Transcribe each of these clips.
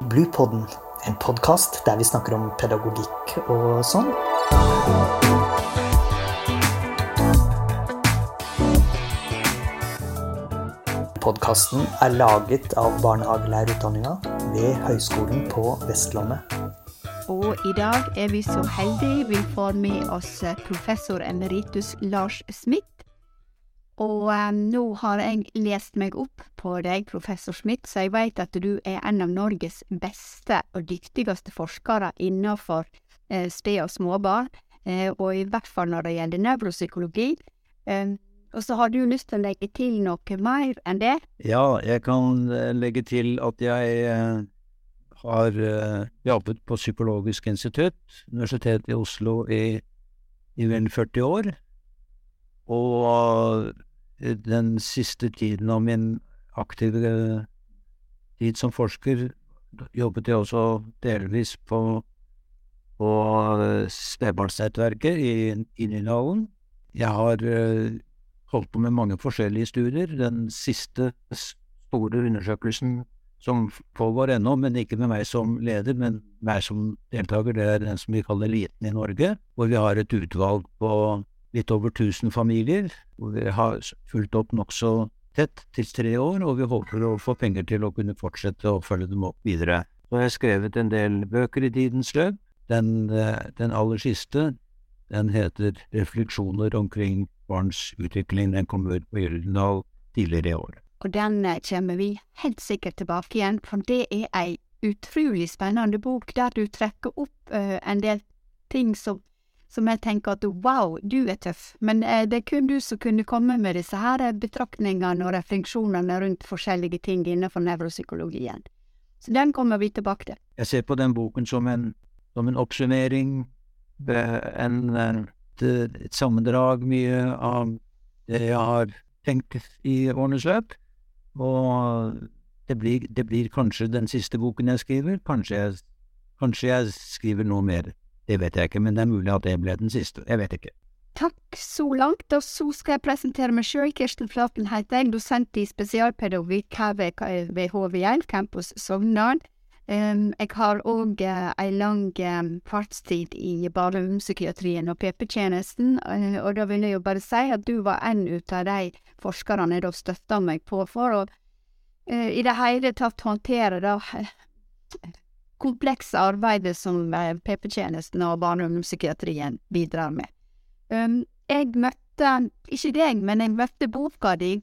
Bluepodden, en podkast der vi snakker om pedagogikk og sånn. Podkasten er laget av barnehagelærerutdanninga ved Høgskolen på Vestlandet. Og i dag er vi så heldige vi får med oss professor emeritus Lars Smith. Og eh, nå har jeg lest meg opp på deg, professor Smith, så jeg vet at du er en av Norges beste og dyktigste forskere innenfor eh, sped og småbarn, eh, og i hvert fall når det gjelder nevropsykologi. Eh, og så har du lyst til å legge til noe mer enn det? Ja, jeg kan eh, legge til at jeg har jobbet på Psykologisk institutt, Universitetet i Oslo, i, i vel 40 år. Og den siste tiden av min aktive tid som forsker jobbet jeg også delvis på, på spedbarnsnettverket i, Nydalen. Jeg har holdt på med mange forskjellige studier. Den siste store undersøkelsen som pågår ennå, men ikke med meg som leder, men meg som deltaker, det er den som vi kaller Eliten i Norge, hvor vi har et utvalg på litt over 1000 familier, hvor vi har fulgt opp nokså tett til tre år, og vi håper å få penger til å kunne fortsette å følge dem opp videre. Så har jeg skrevet en del bøker i tidens løp. Den, den aller siste, den heter Refleksjoner omkring barns utvikling. Den kom ut på Gyldendal tidligere i år. Og den kommer vi helt sikkert tilbake igjen, for det er ei utrolig spennende bok der du trekker opp uh, en del ting som som jeg tenker at wow, du er tøff, men eh, det er kun du som kunne komme med disse her betraktningene og refleksjonene rundt forskjellige ting innenfor nevropsykologien. Så den kommer vi tilbake til. Jeg ser på den boken som en, som en oppsummering, en, et, et sammendrag mye av det jeg har tenkt i årenes løp, og det blir, det blir kanskje den siste boken jeg skriver, kanskje jeg, kanskje jeg skriver noe mer. Det vet jeg ikke, men det er mulig at det ble den siste. Jeg vet ikke. Takk så langt, og så skal jeg presentere meg sjøl. Kirsten Flaten heter jeg, dosent i spesialpedagogikk her ved, HV1, Campus Sogndal. Um, jeg har òg uh, en lang um, fartstid i barne- og ungdomspsykiatrien og PP-tjenesten, uh, og da vil jeg jo bare si at du var en ut av de forskerne da støtta meg på for å uh, i det hele tatt håndtere da komplekse arbeidet som PP-tjenesten og barne- og ungdomspsykiatrien bidrar med. Um, jeg møtte, ikke deg, men jeg møtte boka di,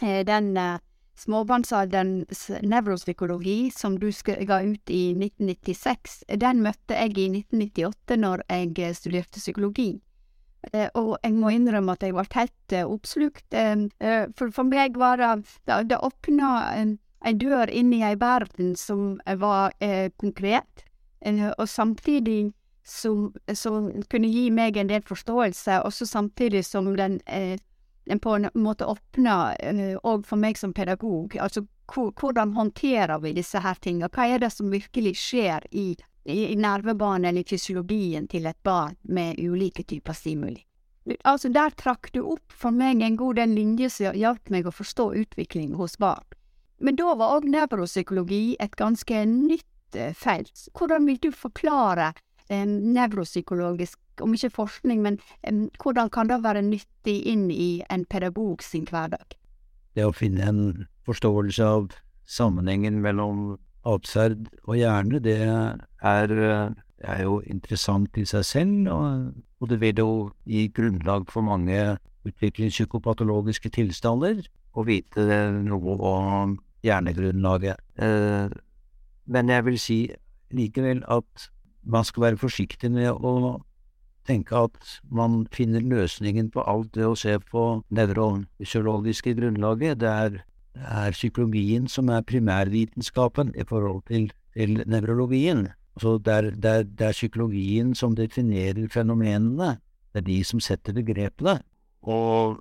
den uh, småbarnsalderens nevropsykologi som du ga ut i 1996, den møtte jeg i 1998 når jeg studerte psykologi. Og jeg må innrømme at jeg ble helt oppslukt. for, for meg var det Det, det åpna ei dør inn i ei verden som var eh, konkret, eh, og samtidig som, som, kunne gi meg en del forståelse, også samtidig som den, eh, den på en måte åpna òg for meg som pedagog. Altså hvordan håndterer vi disse her tinga? Hva er det som virkelig skjer i, i, i nervebanen eller fysiologien til et barn med ulike typer stimuli? Altså, der trakk du opp for meg en god del linjer som hjalp meg å forstå utvikling hos barn. Men da var òg nevropsykologi et ganske nytt eh, felt. Hvordan vil du forklare eh, nevropsykologisk, om ikke forskning, men eh, hvordan kan det være nyttig inn i en pedagog sin hverdag? Det å finne en forståelse av sammenhengen mellom atferd og hjerne, det er, er, jo interessant i seg selv, og, og det vil jo gi grunnlag for mange utviklingspsykopatologiske tilstander å vite noe om hjernegrunnlaget. Eh, men jeg vil si likevel at man skal være forsiktig med å tenke at man finner løsningen på alt det å se på nevrofysiologiske grunnlaget. Det er, er, psykologien som er primærvitenskapen i forhold til, til nevrologien. Altså det, det, det er psykologien som definerer fenomenene. Det er de som setter begrepene. Og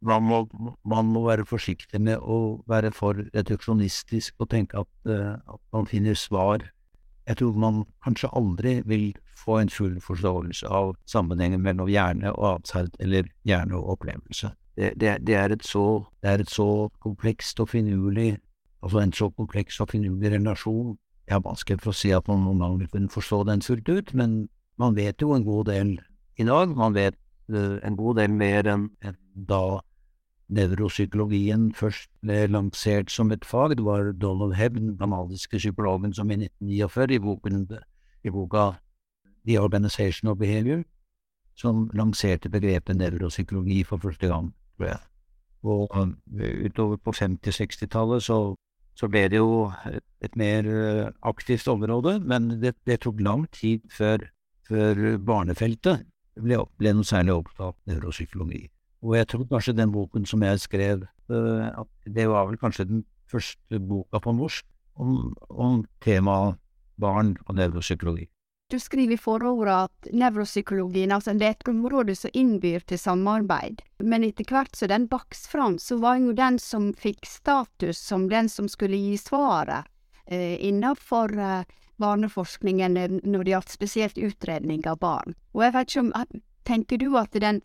man må, man må, være forsiktig med å være for reduksjonistisk og tenke at, uh, at, man finner svar. Jeg tror man kanskje aldri vil få en full forståelse av sammenhengen mellom hjerne og atferd, eller hjerne og opplevelse. Det, det, det, er så, det, er et så, komplekst og finurlig, altså en så kompleks og finurlig relasjon Jeg har vanskelig for å si at man noen gang vil kunne forstå den fullt ut, men man vet jo en god del i dag. Man vet uh, en god del mer enn en da nevropsykologien først ble lansert som et fag. Det var Donald Hebb, den kanadiske psykologen, som i 1949 i, boken, i boka The Organization of Behavior, som lanserte begrepet nevropsykologi for første gang, tror jeg. Og uh, utover på 50-60-tallet så så ble det jo et, et mer eh, aktivt område, men det, det tok lang tid før, før barnefeltet ble, ble, noe særlig opptatt av nevropsykologi. Og jeg tror kanskje den boken som jeg skrev, uh, at det var vel kanskje den første boka på norsk om, om temaet barn og nevropsykologi. Du skriver i forordet at nevropsykologien altså er et område som innbyr til samarbeid, men etter hvert som den vokste fram, så var jo den som fikk status som den som skulle gi svaret eh, innenfor eh, barneforskningen når det gjaldt spesielt utredning av barn. Og jeg vet ikke om eh, Tenker du at den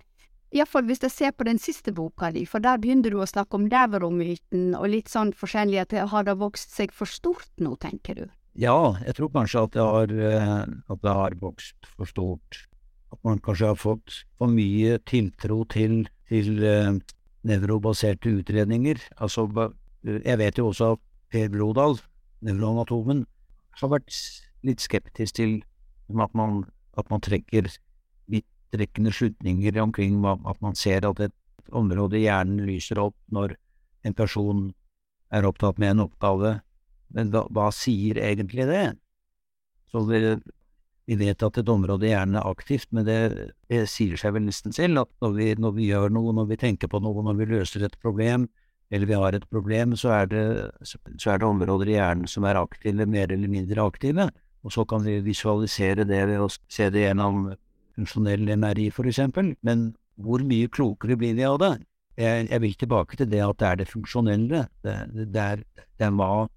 Iallfall hvis jeg ser på den siste boka di, for der begynner du å snakke om nevromyten og litt sånn forskjellig, at det har da vokst seg for stort nå, tenker du? Ja, jeg tror kanskje at det har, eh, at det har vokst for stort. At man kanskje har fått for mye tiltro til, til uh, nevrobaserte utredninger. Altså, jeg vet jo også at Per Brodal, nevroanatomen, har vært litt skeptisk til at man, at man trekker vidtrekkende slutninger omkring at man ser at et område i hjernen lyser opp når en person er opptatt med en oppgave men hva, hva sier egentlig det? Så vi, vet at et område i hjernen er aktivt, men det, det sier seg vel nesten selv at når vi, når vi, gjør noe, når vi tenker på noe, når vi løser et problem, eller vi har et problem, så er det, så er det områder i hjernen som er aktive, mer eller mindre aktive. Og så kan vi visualisere det ved å se det gjennom funksjonell MRI, for eksempel. Men hvor mye klokere blir vi av det? Jeg, jeg, vil tilbake til det at det er det funksjonelle. Det, det, er, det er hva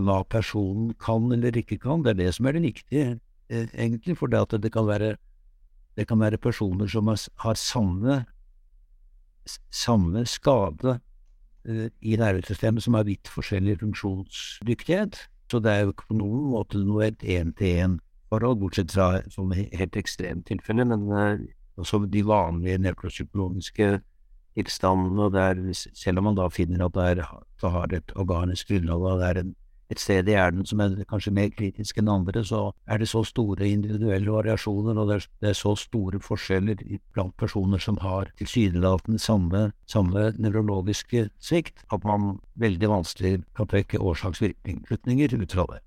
hva personen kan eller ikke kan. Det er det som er det viktige, eh, egentlig. For det, det kan være, det kan være personer som har, har samme, samme skade uh, i nervesystemet, som har vidt forskjellig funksjonsdyktighet. Så det er jo på noen måte noe et én-til-én-forhold, bortsett fra sånne helt ekstremtilfeller. Men uh, også de vanlige nevropsykologiske tilstandene, der selv om man da finner at det, er, det har et organisk grunnlag, og det er en et sted i hjernen som er kanskje mer kritisk enn andre, så er det så store individuelle variasjoner, og det er, det er så store forskjeller blant personer som har tilsynelatende samme, samme nevrologiske svikt, at man veldig vanskelig kan trekke årsaks-virkning-slutninger ut fra det.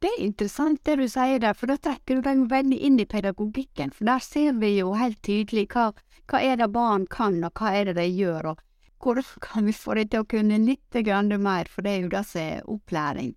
Det er interessant det du sier der, for da trekker du deg veldig inn i pedagogikken, for der ser vi jo helt tydelig hva, hva er det barn kan, og hva er det de gjør, og hvordan kan vi få det til å kunne litt mer, for det er jo det som er opplæring.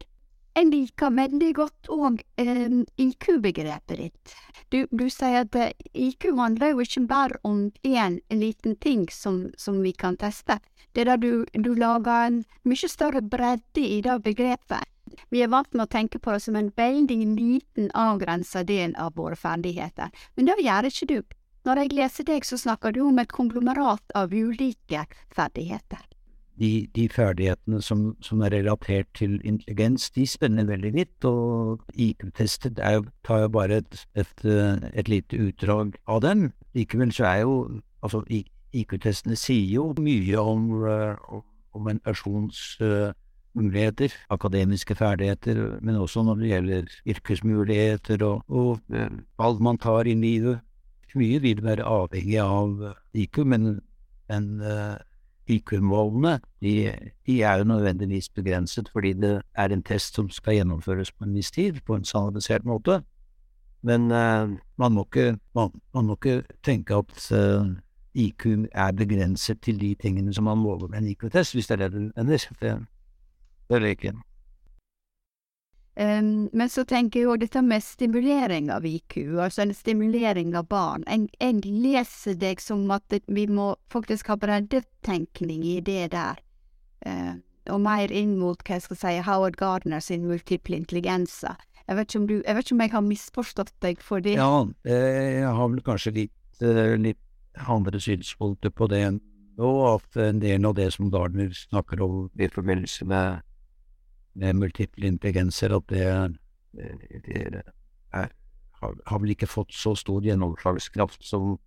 Jeg liker veldig godt òg eh, IQ-begrepet ditt. Du, du, sier at eh, IQ handler jo ikke bare om én liten ting som, som, vi kan teste. Det er da du, du lager en mye større bredde i det begrepet. Vi er vant med å tenke på det som en veldig liten, avgrensa del av våre ferdigheter, men det gjør ikke du. Når jeg leser deg, så snakker du om et konglomerat av ulike ferdigheter. De, de ferdighetene som, som, er relatert til intelligens, de spenner veldig vidt, og IQ-testet tar jo bare et, et, et, lite utdrag av den. Likevel så er jo altså IQ-testene sier jo mye om, om en persons uh, muligheter, akademiske ferdigheter, men også når det gjelder yrkesmuligheter og, og uh, valg man tar i livet mye vil være avhengig av eh, IQ, men, men uh, IQ-målene de, de, er jo nødvendigvis begrenset, fordi det er en test som skal gjennomføres på en viss tid, på en standardisert måte. Men uh, man, må ikke, man, man, må ikke, tenke at uh, IQ er begrenset til de tingene som man måler med en IQ-test, hvis det er det du mener. Det, liker jeg. Um, men så tenker jeg jo dette med stimulering av IQ, altså en stimulering av barn. Jeg, jeg leser deg som at vi må faktisk ha breddetenkning i det der. Uh, og mer inn mot hva jeg skal si, Howard Gardner sin multiple intelligenser. Jeg vet, du, jeg vet ikke om jeg har misforstått deg for det? Ja, jeg har vel kanskje litt, uh, litt andre synspunkter på det og at en del av det som Gardner snakker om i forbindelse med med multiple intelligenser, at det, det er, har, har vel ikke fått så stor gjennomslagskraft som,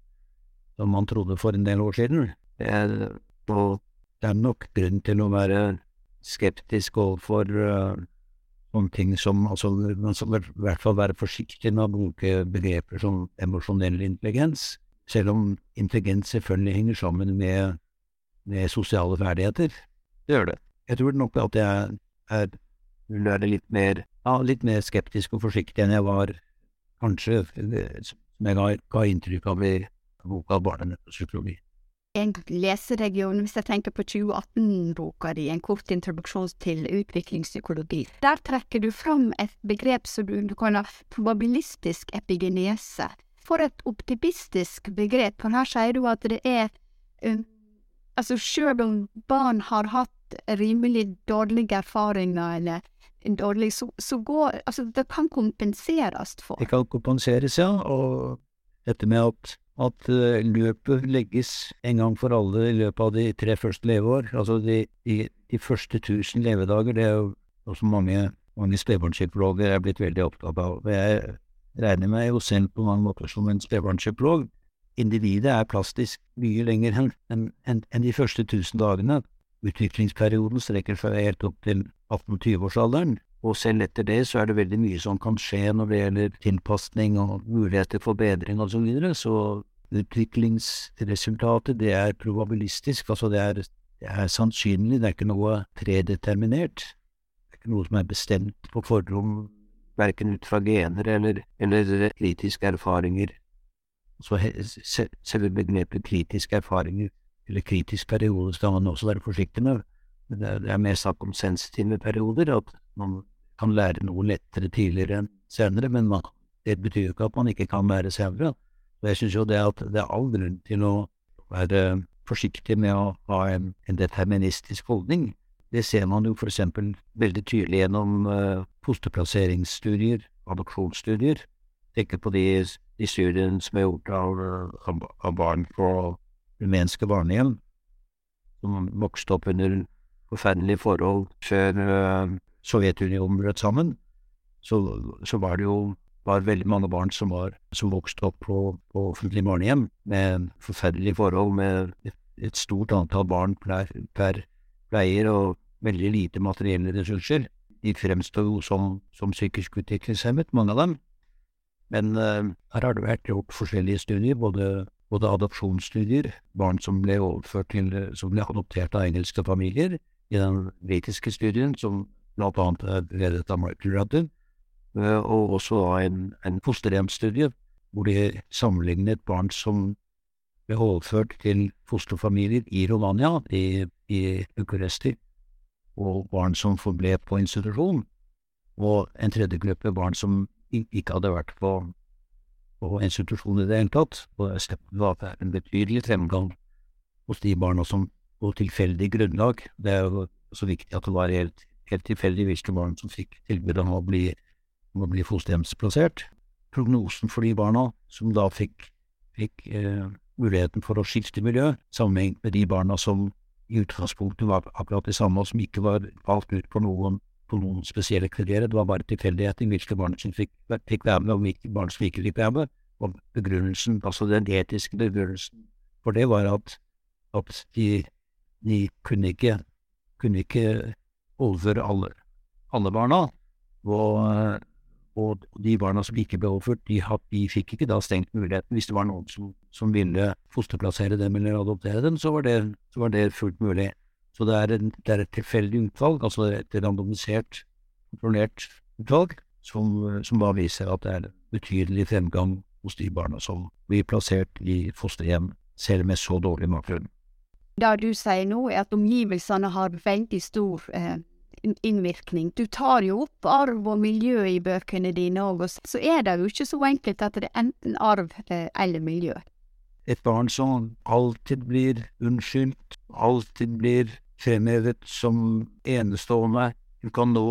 som man trodde for en del år siden. Det er, det er nok grunn til å være skeptisk overfor uh, om ting som altså, Man skal i hvert fall være forsiktig med å bruke begreper som emosjonell intelligens, selv om intelligens selvfølgelig henger sammen med, med sosiale ferdigheter. Det gjør det. Jeg tror nok at jeg er, er litt mer, ja, litt mer skeptisk og forsiktig enn jeg var kanskje, som jeg ga, ga inntrykk av i boka Barnepsykologi en leseregion, hvis jeg tenker på 2018-boka di, En kort introduksjon til utviklingspsykologi. Der trekker du fram et begrep som du, du kaller probabilistisk epigenese. For et optimistisk begrep, for her sier du at det er um, Altså, sjøl om barn har hatt rimelig dårlige erfaringer, eller dårlig, så, så går Altså, det kan kompenseres for. Det kan kompenseres, ja, og dette med at at uh, løpet legges en gang for alle i løpet av de tre første leveår. Altså de, de, de første tusen levedager, det er jo også mange, mange spedbarnspsykologer er blitt veldig opptatt av. Jeg regner meg jo selv på mange måter som en spedbarnspsykolog. Individet er plastisk mye lenger enn en, en, en de første tusen dagene. Utviklingsperioden strekker seg helt opp til 18-20-årsalderen. Og selv etter det så er det veldig mye som kan skje når det gjelder tilpasning og muligheter for bedring og så videre, så utviklingsresultatet det er probabilistisk, altså det er, det er sannsynlig, det er ikke noe predeterminert. Det er ikke noe som er bestemt på forhånd, verken ut fra gener eller, eller kritiske erfaringer. Så selve begrepet kritiske erfaringer, eller kritisk periode, skal man også være forsiktig med. Det er, det er mer snakk om sensitive perioder, at man kan lære noe lettere tidligere enn senere, men man, det betyr jo ikke at man ikke kan lære senere. Og jeg synes jo det at det er all grunn til å være forsiktig med å ha en, en deterministisk holdning. Det ser man jo for eksempel veldig tydelig gjennom uh, fosterplasseringsstudier, adopsjonsstudier. Tenker på de, de studiene som er gjort av, av, av barn på rumenske barnehjem, som vokste opp under forferdelige forhold før uh, Sovjetunionen brøt sammen, så, så, var det jo var veldig mange barn som, var, som vokste opp på, på offentlige barnehjem med forferdelige forhold, med et, et stort antall barn per, per, pleier og veldig lite materielle ressurser. De fremsto som, som psykisk utviklingshemmet, mange av dem. Men uh, her har det vært gjort forskjellige studier, både, både adopsjonsstudier, barn som ble overført til, som ble adoptert av engelske familier, i den britiske studien som blant annet ledet av Michael Rudden, eh, og også en, en fosterhjemsstudie hvor de sammenlignet barn som ble overført til fosterfamilier i Romania, i, i Bucuresti, og barn som forble på institusjon, og en tredje gruppe barn som ikke hadde vært på, på institusjon i det hele tatt. Og det var en betydelig fremgang hos de barna som på tilfeldig grunnlag. Det er jo så viktig at det var helt helt tilfeldig hvilke barn som fikk tilbud om å bli, om å bli fosterhjemsplassert. Prognosen for de barna som da fikk, fikk eh, muligheten for å skifte miljø, sammenlignet med de barna som i utgangspunktet var akkurat de samme, og som ikke var valgt ut på noen, på noen spesielle kriterier. Det var bare tilfeldigheter hvilke barn som fikk, fikk være med, og hvilke barn som ikke fikk være med. Og begrunnelsen, altså den etiske begrunnelsen for det, var at, at de, de kunne ikke, kunne ikke overføre alle, alle barna. Og, og, de barna som ikke ble overført, de, de, fikk ikke da stengt muligheten. Hvis det var noen som, som ville fosterplassere dem eller adoptere dem, så var det, så var det fullt mulig. Så det er, en, det er, et tilfeldig utvalg, altså et randomisert, kontrollert utvalg, som, som da viser at det er betydelig fremgang hos de barna som blir plassert i fosterhjem, selv med så dårlig bakgrunn. Det du sier nå, er at omgivelsene har veldig stor eh, innvirkning. Du tar jo opp arv og miljø i bøkene dine òg, så er det jo ikke så enkelt at det er enten arv eh, eller miljø. Et barn som alltid blir unnskyldt, alltid blir fremhevet som enestående, du kan nå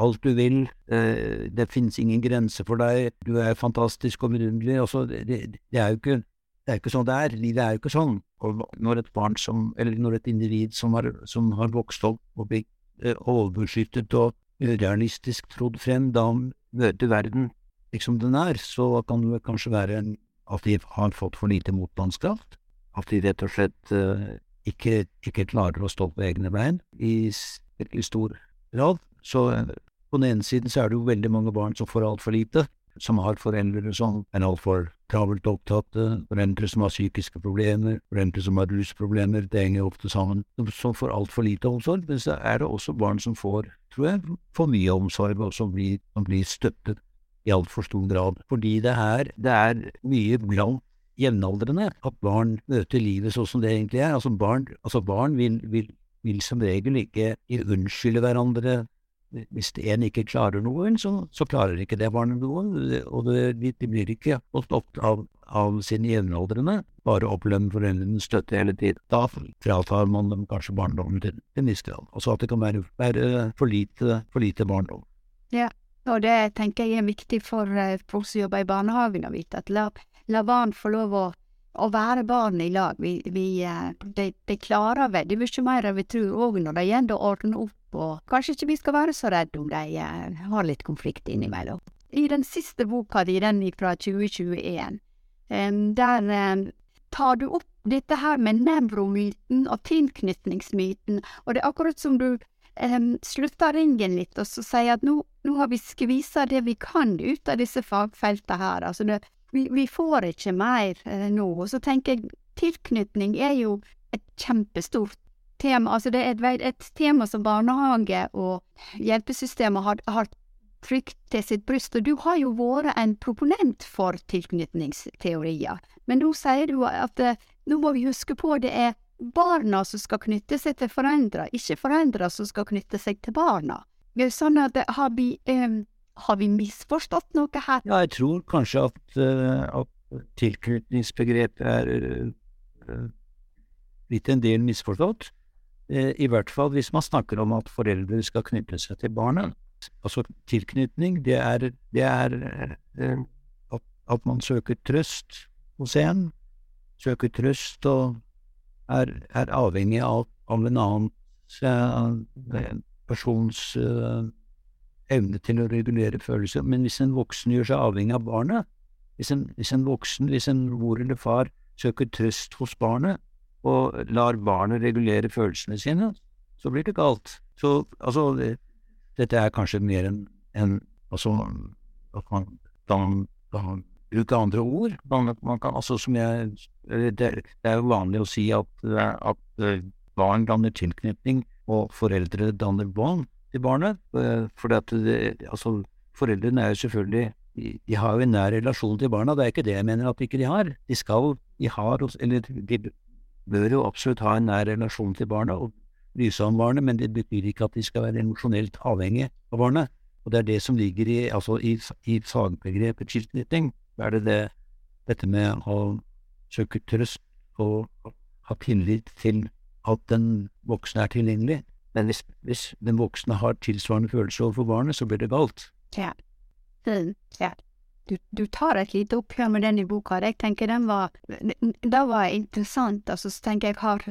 alt du vil, eh, det finnes ingen grenser for deg, du er fantastisk og vidunderlig, altså, det, det er jo ikke det er ikke sånn det er. Livet er jo ikke sånn. Og når et barn som, eller når et individ som har, som har vokst opp og blitt eh, overbeskyttet og urealistisk trodd frem, da møter verden liksom den er, så kan det kanskje være at de har fått for lite motstandskraft. At de rett og slett uh, ikke, ikke, klarer å stå på egne bein i, veldig stor grad. Så uh, på den ene siden så er det jo veldig mange barn som får altfor lite, som har foreldre som er altfor travelt opptatte, foreldre som har psykiske problemer, foreldre som har rusproblemer, det henger ofte sammen, som får altfor lite omsorg. Men så er det også barn som får, tror jeg, for mye omsorg, og som blir, som blir støttet i altfor stor grad. Fordi det er, det er mye blant jevnaldrende at barn møter livet sånn som det egentlig er. Altså barn, altså barn vil, vil, vil som regel ikke unnskylde hverandre hvis en ikke klarer noe, så, så klarer ikke det barnet noe, og det, de blir ikke holdt opp av, av sine jevnaldrende, bare opplevd foreldrenes støtte hele tiden. Da fratar man dem kanskje barndommen til en viss grad. Altså at det kan være, være for, lite, for lite barndom. Ja, og det tenker jeg er viktig for folk som jobber i barnehagen å vite, at la, la barn få lov å å være barn i lag. Vi, vi, de, de klarer veldig mye mer enn vi tror, òg når det gjelder å ordne opp og kanskje ikke vi skal være så redde om de eh, har litt konflikt innimellom. I den siste boka di, den fra 2021, der tar du opp dette her med nevromyten og tilknytningsmyten, og det er akkurat som du um, ringen litt og så sier at nå, nå har vi skvisa det vi kan ut av disse fagfeltene her, altså det, vi, vi, får ikke mer eh, nå. Og så tenker jeg tilknytning er jo et kjempestort tema, altså det er et, et tema som barnehage og hjelpesystemet har, har trygt til sitt bryst, og du har jo vært en proponent for tilknytningsteorier. Men nå sier du at eh, nå må vi huske på det er barna som skal knytte seg til foreldre, ikke foreldre som skal knytte seg til barna. Sånn at har, vi, um, har vi misforstått noe her? Ja, jeg tror kanskje at, uh, at tilknytningsbegrepet er uh, litt en del misforstått. Eh, I hvert fall hvis man snakker om at foreldre skal knytte seg til barnet. Altså tilknytning, det er, det er at, at, man søker trøst hos en. Søker trøst og er, er avhengig av, av en annen uh, persons uh, evne til å regulere følelser. Men hvis en voksen gjør seg avhengig av barnet, hvis en, hvis en voksen, hvis en mor eller far søker trøst hos barnet, og lar barnet regulere følelsene sine, så blir det galt. Så altså, det, dette er kanskje mer enn en, altså, at man da kan bruke andre ord. Man, man, kan altså, jeg det, det, er jo vanlig å si at, at eh, barn danner tilknytning, og foreldre danner bånd til barnet. Eh, for altså, foreldrene er jo selvfølgelig de, har jo en nær relasjon til barna, det er ikke det jeg mener at ikke de har. De skal, de har, eller de bør jo absolutt ha en nær relasjon til barna og bry seg om barnet, men det betyr ikke at de skal være emosjonelt avhengig av barnet. Og det er det som ligger i, altså i, i fagbegrepet tilknytning. Er det, det dette med å søke trøst og ha tillit til at den voksne er tilgjengelig. Men hvis, hvis den voksne har tilsvarende følelse overfor barnet, så blir det galt. Ja. ja du, du, tar et lite oppgjør med den i boka. Jeg tenker den var, det var interessant. Altså, så tenker jeg, har,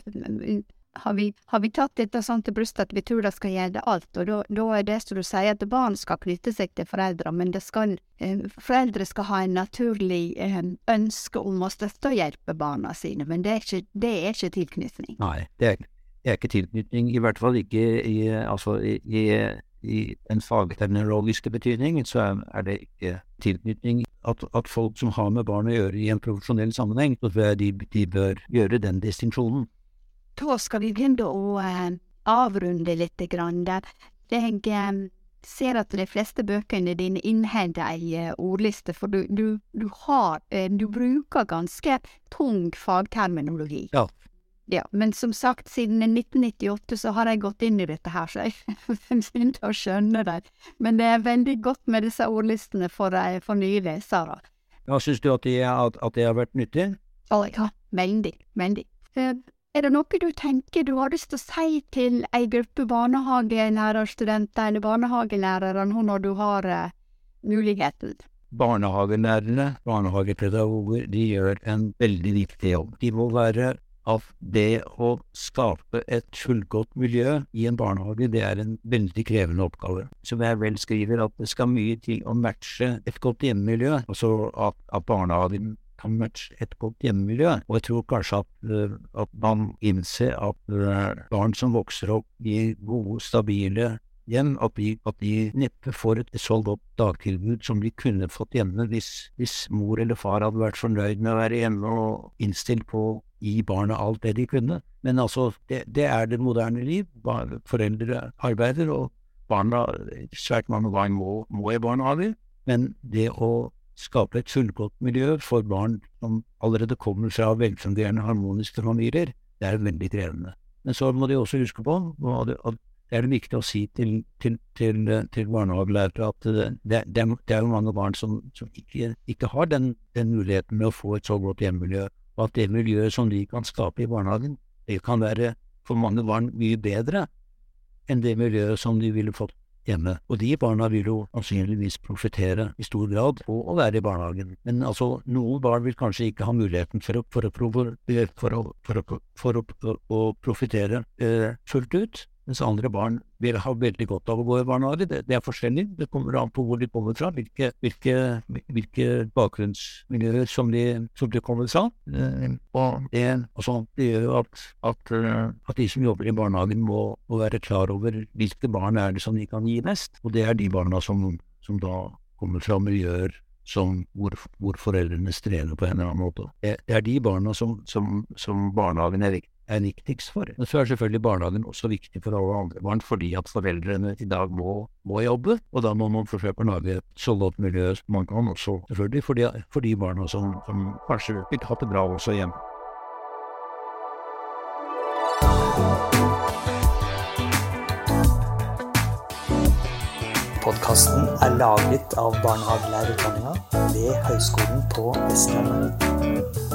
har, vi, har vi tatt dette sånn til brystet at vi tror det skal gjelde alt? Og da, er det som du sier, at barn skal knytte seg til foreldre, men skal, eh, foreldre skal ha en naturlig eh, ønske om å støtte og hjelpe barna sine, men det er ikke, det er ikke tilknytning. Nei, det er, det er, ikke tilknytning, i hvert fall ikke i, altså, i, i i den fagterminologiske betydning, så er det ikke tilknytning. At, at, folk som har med barn å gjøre i en profesjonell sammenheng, så tror jeg de, de bør gjøre den distinksjonen. Da skal vi begynne å uh, avrunde litt. Grann der. Jeg uh, ser at de fleste bøkene dine inneholder ei uh, ordliste, for du, du, du, har, du bruker ganske tung fagterminologi. Ja, ja, men som sagt, siden 1998 så har jeg gått inn i dette her, så jeg begynte å skjønne det. Men det er veldig godt med disse ordlistene for, eh, for nye lesere. Ja, Syns du at det, at, at de, har vært nyttig? Ja, veldig. Veldig. Er det noe du tenker du har lyst til å si til ei gruppe barnehagelærerstudenter eller barnehagelærere nå når du har uh, muligheten? Barnehagelærere, barnehagepedagoger, de gjør en veldig viktig jobb. De må være at det å skape et fullgodt miljø i en barnehage, det er en veldig krevende oppgave. Som jeg vel skriver, at det skal mye til å matche et godt hjemmemiljø. Altså at, at barnehagen kan matche et godt hjemmemiljø. Og jeg tror kanskje at, uh, at man innser at uh, barn som vokser opp i gode, stabile hjem, at de, at de neppe får et så godt dagtilbud som de kunne fått hjemme hvis, hvis mor eller far hadde vært fornøyd med å være hjemme og innstilt på å gi barna alt det de kunne. Men altså, det, det er det moderne liv. Foreldre arbeider, og barna svært mange barn må, må i barnehage. Men det å skape et fullgodt miljø for barn som allerede kommer fra velfungerende, harmoniske familier, det er veldig krevende. Men så må de også huske på at det er viktig å si til, til, til, til barnehagelærere at det, det, det, er mange barn som, som ikke, ikke, har den, den muligheten med å få et så godt hjemmemiljø og at det miljøet som de kan skape i barnehagen, det kan være for mange barn mye bedre enn det miljøet som de ville fått hjemme. Og de barna vil jo sannsynligvis profitere i stor grad på å være i barnehagen. Men altså, noen barn vil kanskje ikke ha muligheten for å, for å, for å, for å, å profitere eh, fullt ut mens andre barn vil ha veldig godt av å gå i barnehage. Det, det er forskjellig, det kommer an på hvor de kommer fra, hvilke, hvilke, hvilke bakgrunnsmiljøer som de, som de, kommer fra. Eh, og det, altså, det gjør jo at, at, eh, at, de som jobber i barnehagen må, må, være klar over hvilke barn er det som de kan gi mest, og det er de barna som, som da kommer fra miljøer som, hvor, hvor, foreldrene strever på en eller annen måte. Det, er de barna som, som, som barnehagen er viktig er viktigst for. Men så er selvfølgelig barnehagen også viktig for alle andre barn, fordi at foreldrene i dag må, må jobbe, og da må man forsøke å lage et så godt miljø som man kan, også selvfølgelig for de, for de barna som, som kanskje vil ha det bra også hjemme. Podkasten er laget av barnehagelærerutdanninga ved Høgskolen på Vestlandet.